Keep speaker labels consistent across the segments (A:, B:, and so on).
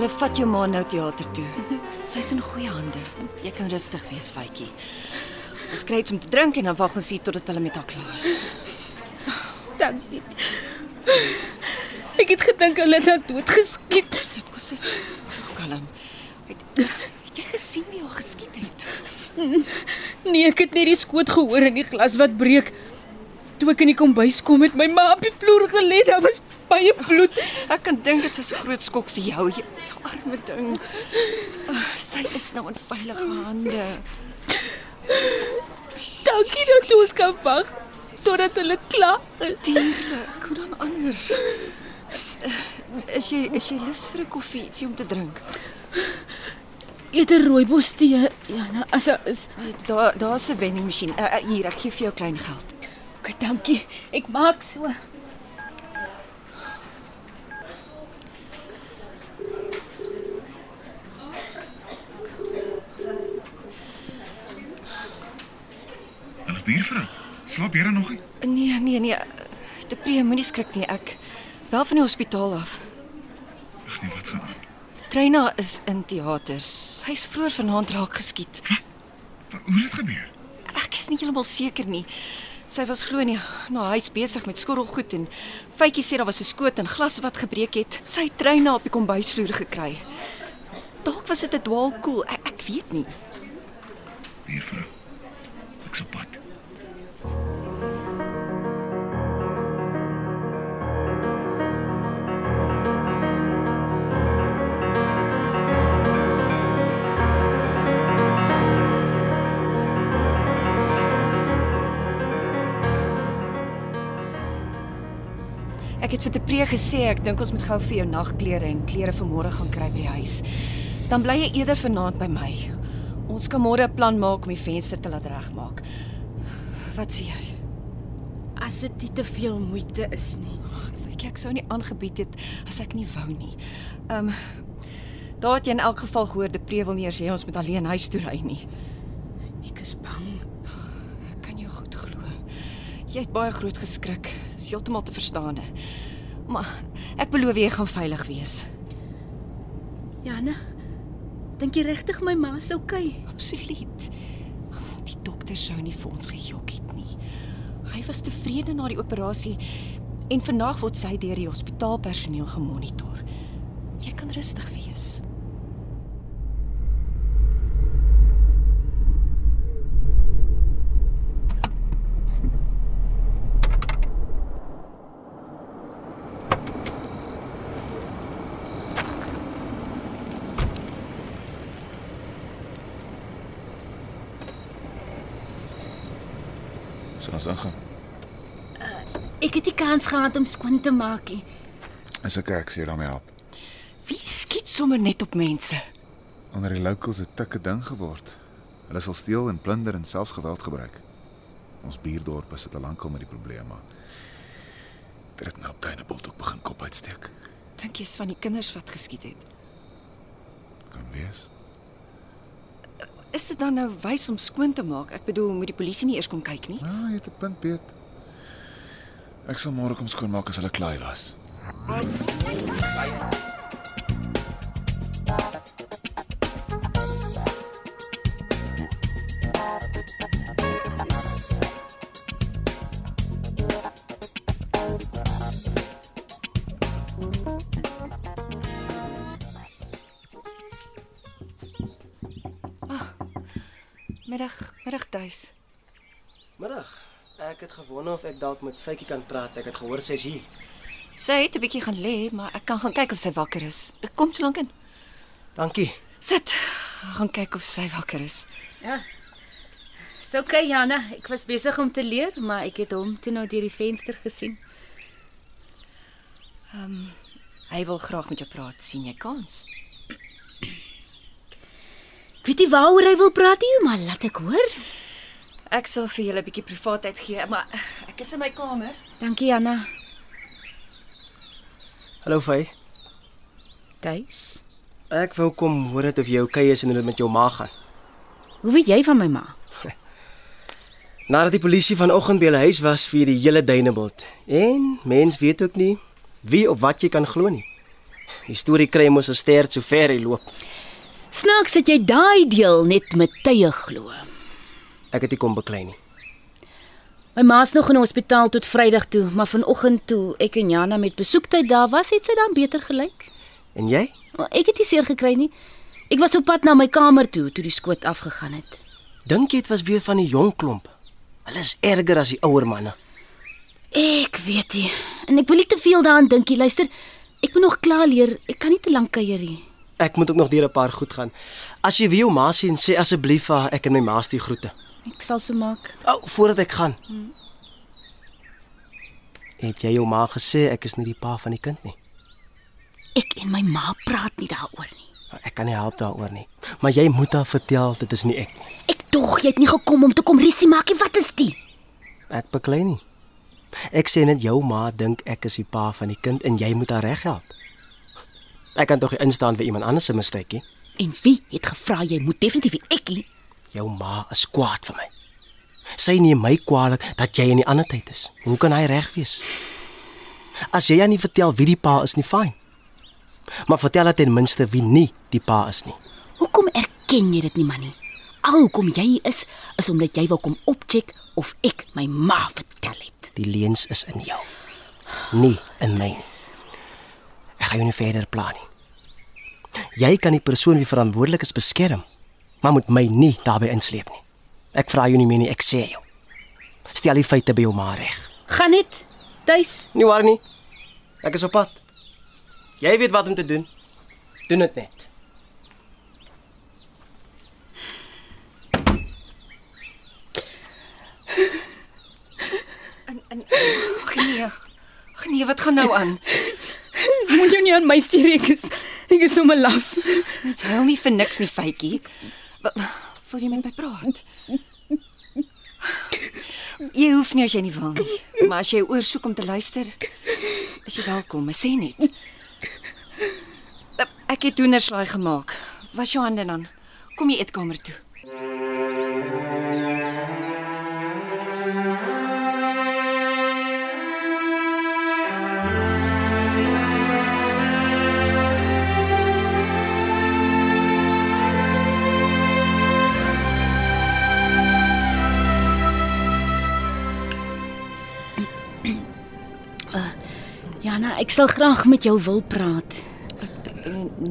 A: Hulle vat jou ma nou teater toe. Sy's in goeie hande. Jy kan rustig wees, Faitjie. Ons kry iets om te drink en dan wag ons hier totdat hulle met haar klaar is.
B: Dankie. Ek het gedink hulle het haar dood geskiet.
A: Kom sit, kom sit. Kalm. Het, het jy gesien wie haar geskiet het?
B: Nee, ek het net die skoot gehoor in die glas wat breek. Toe ek in die kombuis kom het my ma op die vloer gelê. Daar was baie bloed.
A: Ek kan dink dit was 'n groot skok vir jou, jou, jou arme ding. Oh, sy is nou in veilige hande.
B: Dankie dat ons kan wag totdat hulle klaar is.
A: Dierlik, hoe dan anders? Eh, Is jy is jy lus vir 'n koffie, ietsie om te drink?
B: Eet 'n rooibos tee, Jana, as daar is.
A: Daar daar's 'n vendingmasjien. Uh, uh, hier, ek gee vir jou klein geld.
B: Okay, dankie. Ek maak so.
C: Hallo buurvrou. Slaap jy nog nie?
A: Nee, nee, nee. De Pre, moenie skrik nie. Ek bel van die hospitaal af.
C: Ag nee, wat gaan aan?
A: Treina is in teaters. Sy's vroeër vanaand raak geskiet.
C: Wat hoe het dit gebeur?
A: Ek is nie heeltemal seker nie. Sy was glo nie na huis besig met skottelgoed en Faitjie sê daar was 'n skoot en glas wat gebreek het. Sy het Treina op die kombuisvloer gekry. Dalk was dit 'n dwaalkoel. Ek, ek weet nie.
C: Buurvrou. Ek sal pad.
A: Ek het vir De Pre gesê ek dink ons moet gou vir jou nagklere en klere vir môre gaan kry by die huis. Dan bly jy eerder vanaand by my. Ons kan môre 'n plan maak om die venster te laat regmaak. Wat sê jy?
B: As dit nie te veel moeite is nie.
A: Ek ek sou nie aangebied het as ek nie wou nie. Ehm um, daar het jy in elk geval gehoor De Pre wil nie eers hê ons moet alleen huis toe ry nie.
B: Ek is bang.
A: Ek kan jou goed glo. Jy het baie groot geskrik. Dis heeltemal te verstaan. Maar ek beloof jy gaan veilig wees.
B: Jana, dink jy regtig my ma is okay?
A: Absoluut. Die dokter sou nie vir ons gejok het nie. Hy was tevrede na die operasie en vandag word sy deur die hospitaalpersoneel gemonitor. Jy kan rustig wees.
D: So ons ingaan.
B: Ek het die kans gehad om skoon te maak. nie.
D: Is ek ek sê daarmee help.
A: Wie skiet sommer net op mense?
D: Onder die locals het tikke ding geword. Hulle sal steel en plunder en selfs geweld gebruik. Ons buurdorp is dit al lankal met die probleme. Dit het nou op Dunebuld ook begin kop uitsteek.
A: Dink jy's van die kinders wat geskiet het?
D: Kan wees.
A: Is dit dan nou wys om skoon te maak? Ek bedoel, moet die polisie nie eers kom kyk nie?
D: Ja, jy het 'n punt, Piet. Ek sal môre kom skoonmaak as hulle klaar was.
A: Middag, middag tuis.
E: Middag. Ek het gewonder of ek dalk met Faitjie kan praat. Ek het gehoor sy's hier.
A: Sy het 'n bietjie gaan lê, maar ek kan gaan kyk of sy wakker is. Ek kom so lank in.
E: Dankie.
A: Sit. Gaan kyk of sy wakker is.
B: Ja. Dis okay, Jana. Ek was besig om te leer, maar ek het hom toe nou deur die venster gesien.
A: Hy wil graag met jou praat, sien jy kans?
B: Ek weet nie waaroor hy wil praat nie, maar laat ek hoor.
A: Ek sal vir julle 'n bietjie privaatheid gee, maar ek is in my kamer.
B: Dankie Anna.
E: Hallo Fay.
B: Tuis.
E: Ek wou kom hoor dit of jy oukei is en hoe dit met jou ma gaan.
B: Hoe weet jy van my ma?
E: Nadat die polisie vanoggend by hulle huis was vir die hele duinebult. En mens weet ook nie wie of wat jy kan glo nie. Die storie kry mos 'n stert so ver hy loop.
B: Snaaks dat jy daai deel net met tye glo.
E: Ek het nie kom beklei nie.
B: My ma's nog in die hospitaal tot Vrydag toe, maar vanoggend toe ek en Jana met besoektyd daar was, het sy dan beter gelyk.
E: En jy?
B: Maar ek het nie seer gekry nie. Ek was op pad na my kamer toe toe die skoot afgegaan het.
E: Dink jy dit was weer van die jong klomp? Hulle is erger as die ouer manne.
B: Ek weet nie. En ek wil nie te veel daaraan dink nie. Luister, ek moet nog klaar leer. Ek kan nie te lank kuier nie.
E: Ek moet ook nog deur 'n paar goed gaan. As jy weer jou ma sien, sê asseblief vir haar ek en my ma stuur groete.
B: Ek sal so maak.
E: O, oh, voordat ek gaan. Het jy jou ma gesê ek is nie die pa van die kind nie?
B: Ek en my ma praat nie daaroor nie.
E: Ek kan nie help daaroor nie. Maar jy moet haar vertel dit is nie ek nie.
B: Ek dog jy het nie gekom om te kom risie maak nie. Wat is dit?
E: Ek beklei nie. Ek sê net jou ma dink ek is die pa van die kind en jy moet haar reghelp. Ek kan tog nie instaan vir iemand anders se mistake nie.
B: En wie het gevra jy moet definitief ek nie?
E: Jou ma is kwaad vir my. Sy neem my kwaadlik dat jy in die ander tyd is. Hoe kan hy reg wees? As jy aan nie vertel wie die pa is nie, fyn. Maar vertel dat ten minste wie nie die pa is nie.
B: Hoekom erken jy dit nie, manie? Al hoekom jy is, is omdat jy wil kom opcheck of ek my ma vertel het.
E: Die leens is in jou. Nie in my nie. Ek gaan jou nie verder pla nie. Jy kan die persoon wie verantwoordelik is beskerm, maar moet my nie daarbey insleep nie. Ek vra jou nie meer nie, ek sê jou. Stel die feite by jou ma reg.
B: Gaan net tuis.
E: Nie waar nie. Ek is op pad. Jy weet wat om te doen. Doen dit net.
A: En en ag nee. Ag nee, wat gaan nou aan?
B: Moet jou nie aan my stuur ek is ek is sommer laf.
A: Dit huil nie vir niks nie, Faitjie. Wa- Wil jy met my praat? Jy hoef nie as jy nie wil nie. Maar as jy oorsoek om te luister, is jy welkom. Ek sê net. Ek het doenerslaai gemaak. Was jou hande dan? Kom jy eetkamer toe.
B: Ek sal graag met jou wil praat.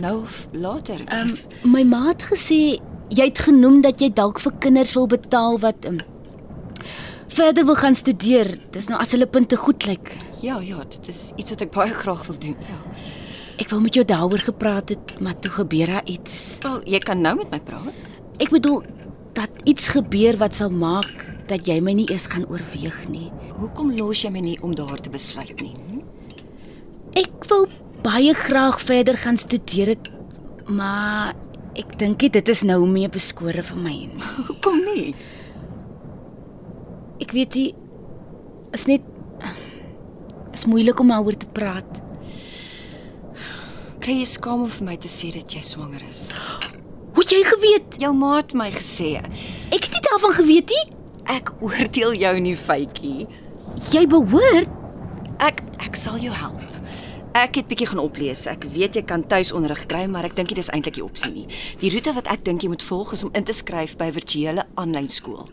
A: Nou of later.
B: Ehm um, my ma het gesê jy het genoem dat jy dalk vir kinders wil betaal wat um, verder wil gaan studeer. Dis nou as hulle punte goed lyk.
A: ja, ja, dit is iets wat ek baie graag wil doen. Ja.
B: Ek wou met jou daaroor gepraat het, maar toe gebeur daar iets.
A: Wel, jy kan nou met my praat.
B: Ek bedoel dat iets gebeur wat sal maak dat jy my nie eers gaan oorweeg nie.
A: Hoekom los jy my nie om daar te besluit nie?
B: Ek wil baie graag verder gaan studeer het, maar ek dink dit is nou meer beskore vir my.
A: Hoekom nie?
B: Ek weet nie is net is moeilik om daaroor te praat.
A: Kry jy skaam om vir my te sê dat jy swanger is?
B: Hoe jy geweet?
A: Jou ma het my gesê.
B: Ek het nie daarvan geweet nie.
A: Ek oordeel jou nie, Faitjie.
B: Jy behoort
A: Ek ek sal jou help. Ek het bietjie gaan oplees. Ek weet jy kan tuisonderrig kry, maar ek dink nie dis eintlik die opsie nie. Die roete wat ek dink jy moet volg is om in te skryf by virtuele aanlyn skool.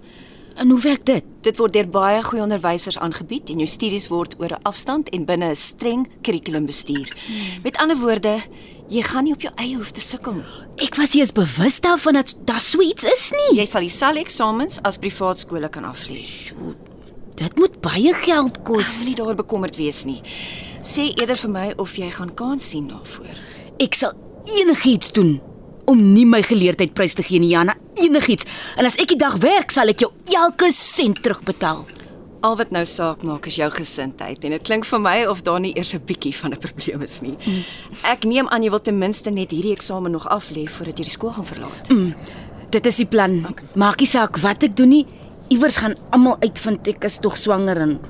B: En hoe werk dit?
A: Dit word deur baie goeie onderwysers aangebied en jou studies word oor 'n afstand en binne 'n streng kurrikulum bestuur. Met ander woorde, jy gaan nie op jou eie hoef te sukkel nie.
B: Ek was nie eens bewus daarvan dat daar so iets is nie.
A: Jy sal dieselfde eksamens as privaat skole kan aflê.
B: Dit moet baie geld
A: Ek
B: kos.
A: moenie daar bekommerd wees nie. Sê eerder vir my of jy gaan kans sien daarvoor.
B: Ek sal enigiets doen om nie my geleerdheid prys te gee nie, Jana. Enigiets. En as ek die dag werk, sal ek jou elke sent terugbetaal.
A: Al wat nou saak maak is jou gesindheid en dit klink vir my of daar nie eers 'n bietjie van 'n probleem is nie. Ek neem aan jy wil ten minste net hierdie eksamen nog af lê voordat jy die skool gaan verlaat.
B: Dit is die plan. Maak nie saak wat ek doen nie. Iewers gaan almal uitvind ek is tog swanger en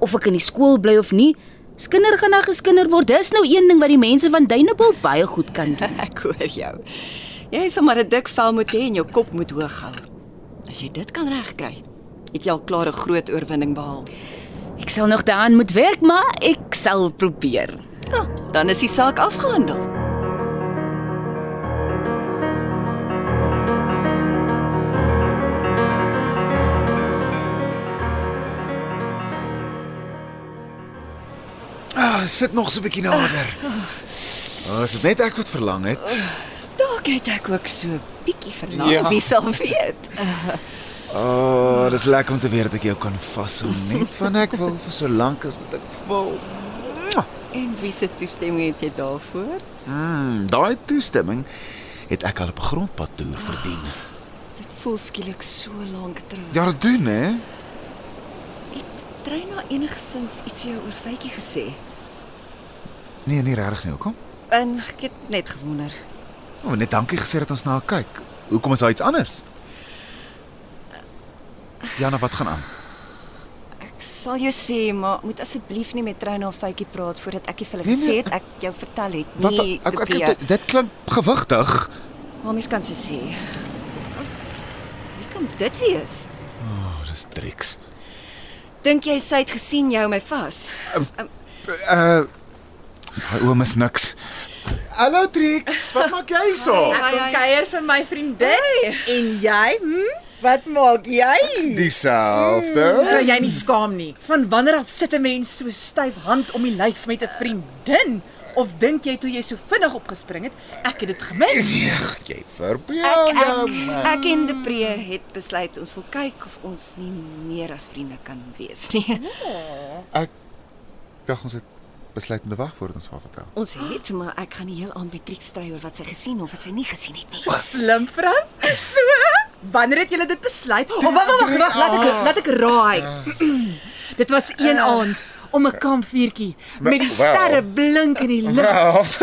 B: of ek in die skool bly of nie. Skinder gaan na geskinder word. Dis nou een ding wat die mense van Duinebult baie goed kan doen.
A: Ek hoor jou. Jy sal maar 'n dik vel moet hê en jou kop moet hoog hou. As jy dit kan regkry, het jy al klaar 'n groot oorwinning behaal.
B: Ek sal nog daaraan moet werk, maar ek sal probeer.
A: Ja, dan is die saak afgehandel.
D: Sit nog so 'n bietjie nader. Oh, is dit net ek wat verlang het?
A: Dalk het ek ook so bietjie verlang,
D: Ja.
A: wie sal weet.
D: Oh, dis lekker om te weet dat ek jou kan vashou net van ek wil vir so lank as wat ek wil.
A: En wie se toestemming het jy daarvoor?
D: Mm, daai toestemming het ek al op 'n grondpad toer verdien.
A: Dit voel skielik so lank terug.
D: Ja, dit doen hè.
A: Het Treina enigsins iets vir jou oor Faitjie gesê?
D: Nee, nie regtig nie, hoekom?
A: En ek het net gewonder.
D: Oh, net dankie gesê dat ons na haar kyk. Hoekom is daar iets anders? Jana, wat gaan aan?
A: Ek sal jou sê, maar moet asseblief nie met Treina of Faitjie praat voordat ek nie vir hulle
D: Nee, nee,
A: gesê het ek jou vertel het
D: Wat
A: nie.
D: ek, ek,
A: Dupree.
D: dit, dit klink gewigtig.
A: Maar mens kan so sê. Wie kan dit wees?
D: Oh, dis Trix.
A: Dink jy sy het gesien jy hou my vas?
D: Uh Daai oom is niks. Hallo Trix, wat maak jy so?
F: Ek kom kuier vir my vriendin. En jy? Hm? Wat maak jy?
D: Dieselfde.
F: Kry jy nie skaam nie? Van wanneer af sit 'n mens so styf hand om die lyf met 'n vriendin? Of dink jy toe jy so vinnig opgespring het, ek het dit gemis?
D: Nee, jy verbeel jou. man.
A: Ek en Depree het besluit ons wil kyk of ons nie meer as vriende kan wees nie.
D: Ek dink ons het besluit om te wag voordat ons haar vertel.
A: Ons het, maar ek gaan die heel aand met Trix stry oor wat sy gesien of wat sy nie gesien het nie.
F: Slim vrou. So, wanneer het julle dit besluit? O, wag, wag, wag, wag, laat ek laat ek raai. dit was een aand om 'n kampvuurtjie met die sterre blink in die lug.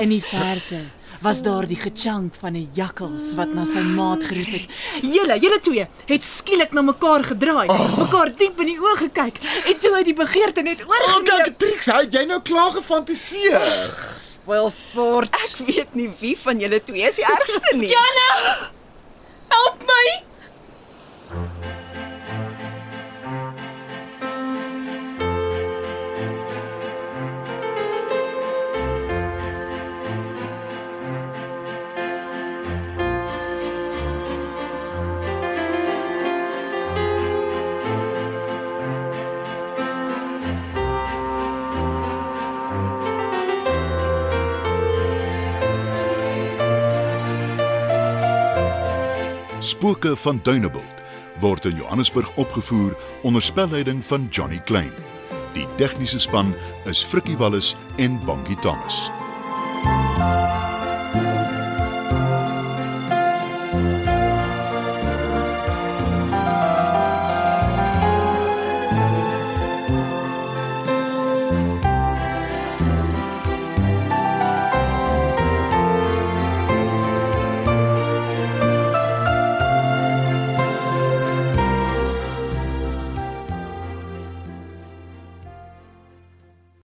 F: In die verte was daar die gechunk van 'n jakkals wat na sy maat geroep het. Julle, julle twee het skielik na mekaar gedraai, oh. mekaar diep in die oë gekyk en toe het die begeerte net
D: Oh,
F: oorgeneem.
D: kyk Trix, hy het jy nou klaar gefantiseer.
F: Spoil sport.
A: Ek weet nie wie van julle twee is die ergste nie.
F: Jana! Help my!
G: Spooke van Dunebuld word in Johannesburg opgevoer onder spelleiding van Johnny Klein. Die tegniese span is Frikkie Wallis en Bongie Thomas.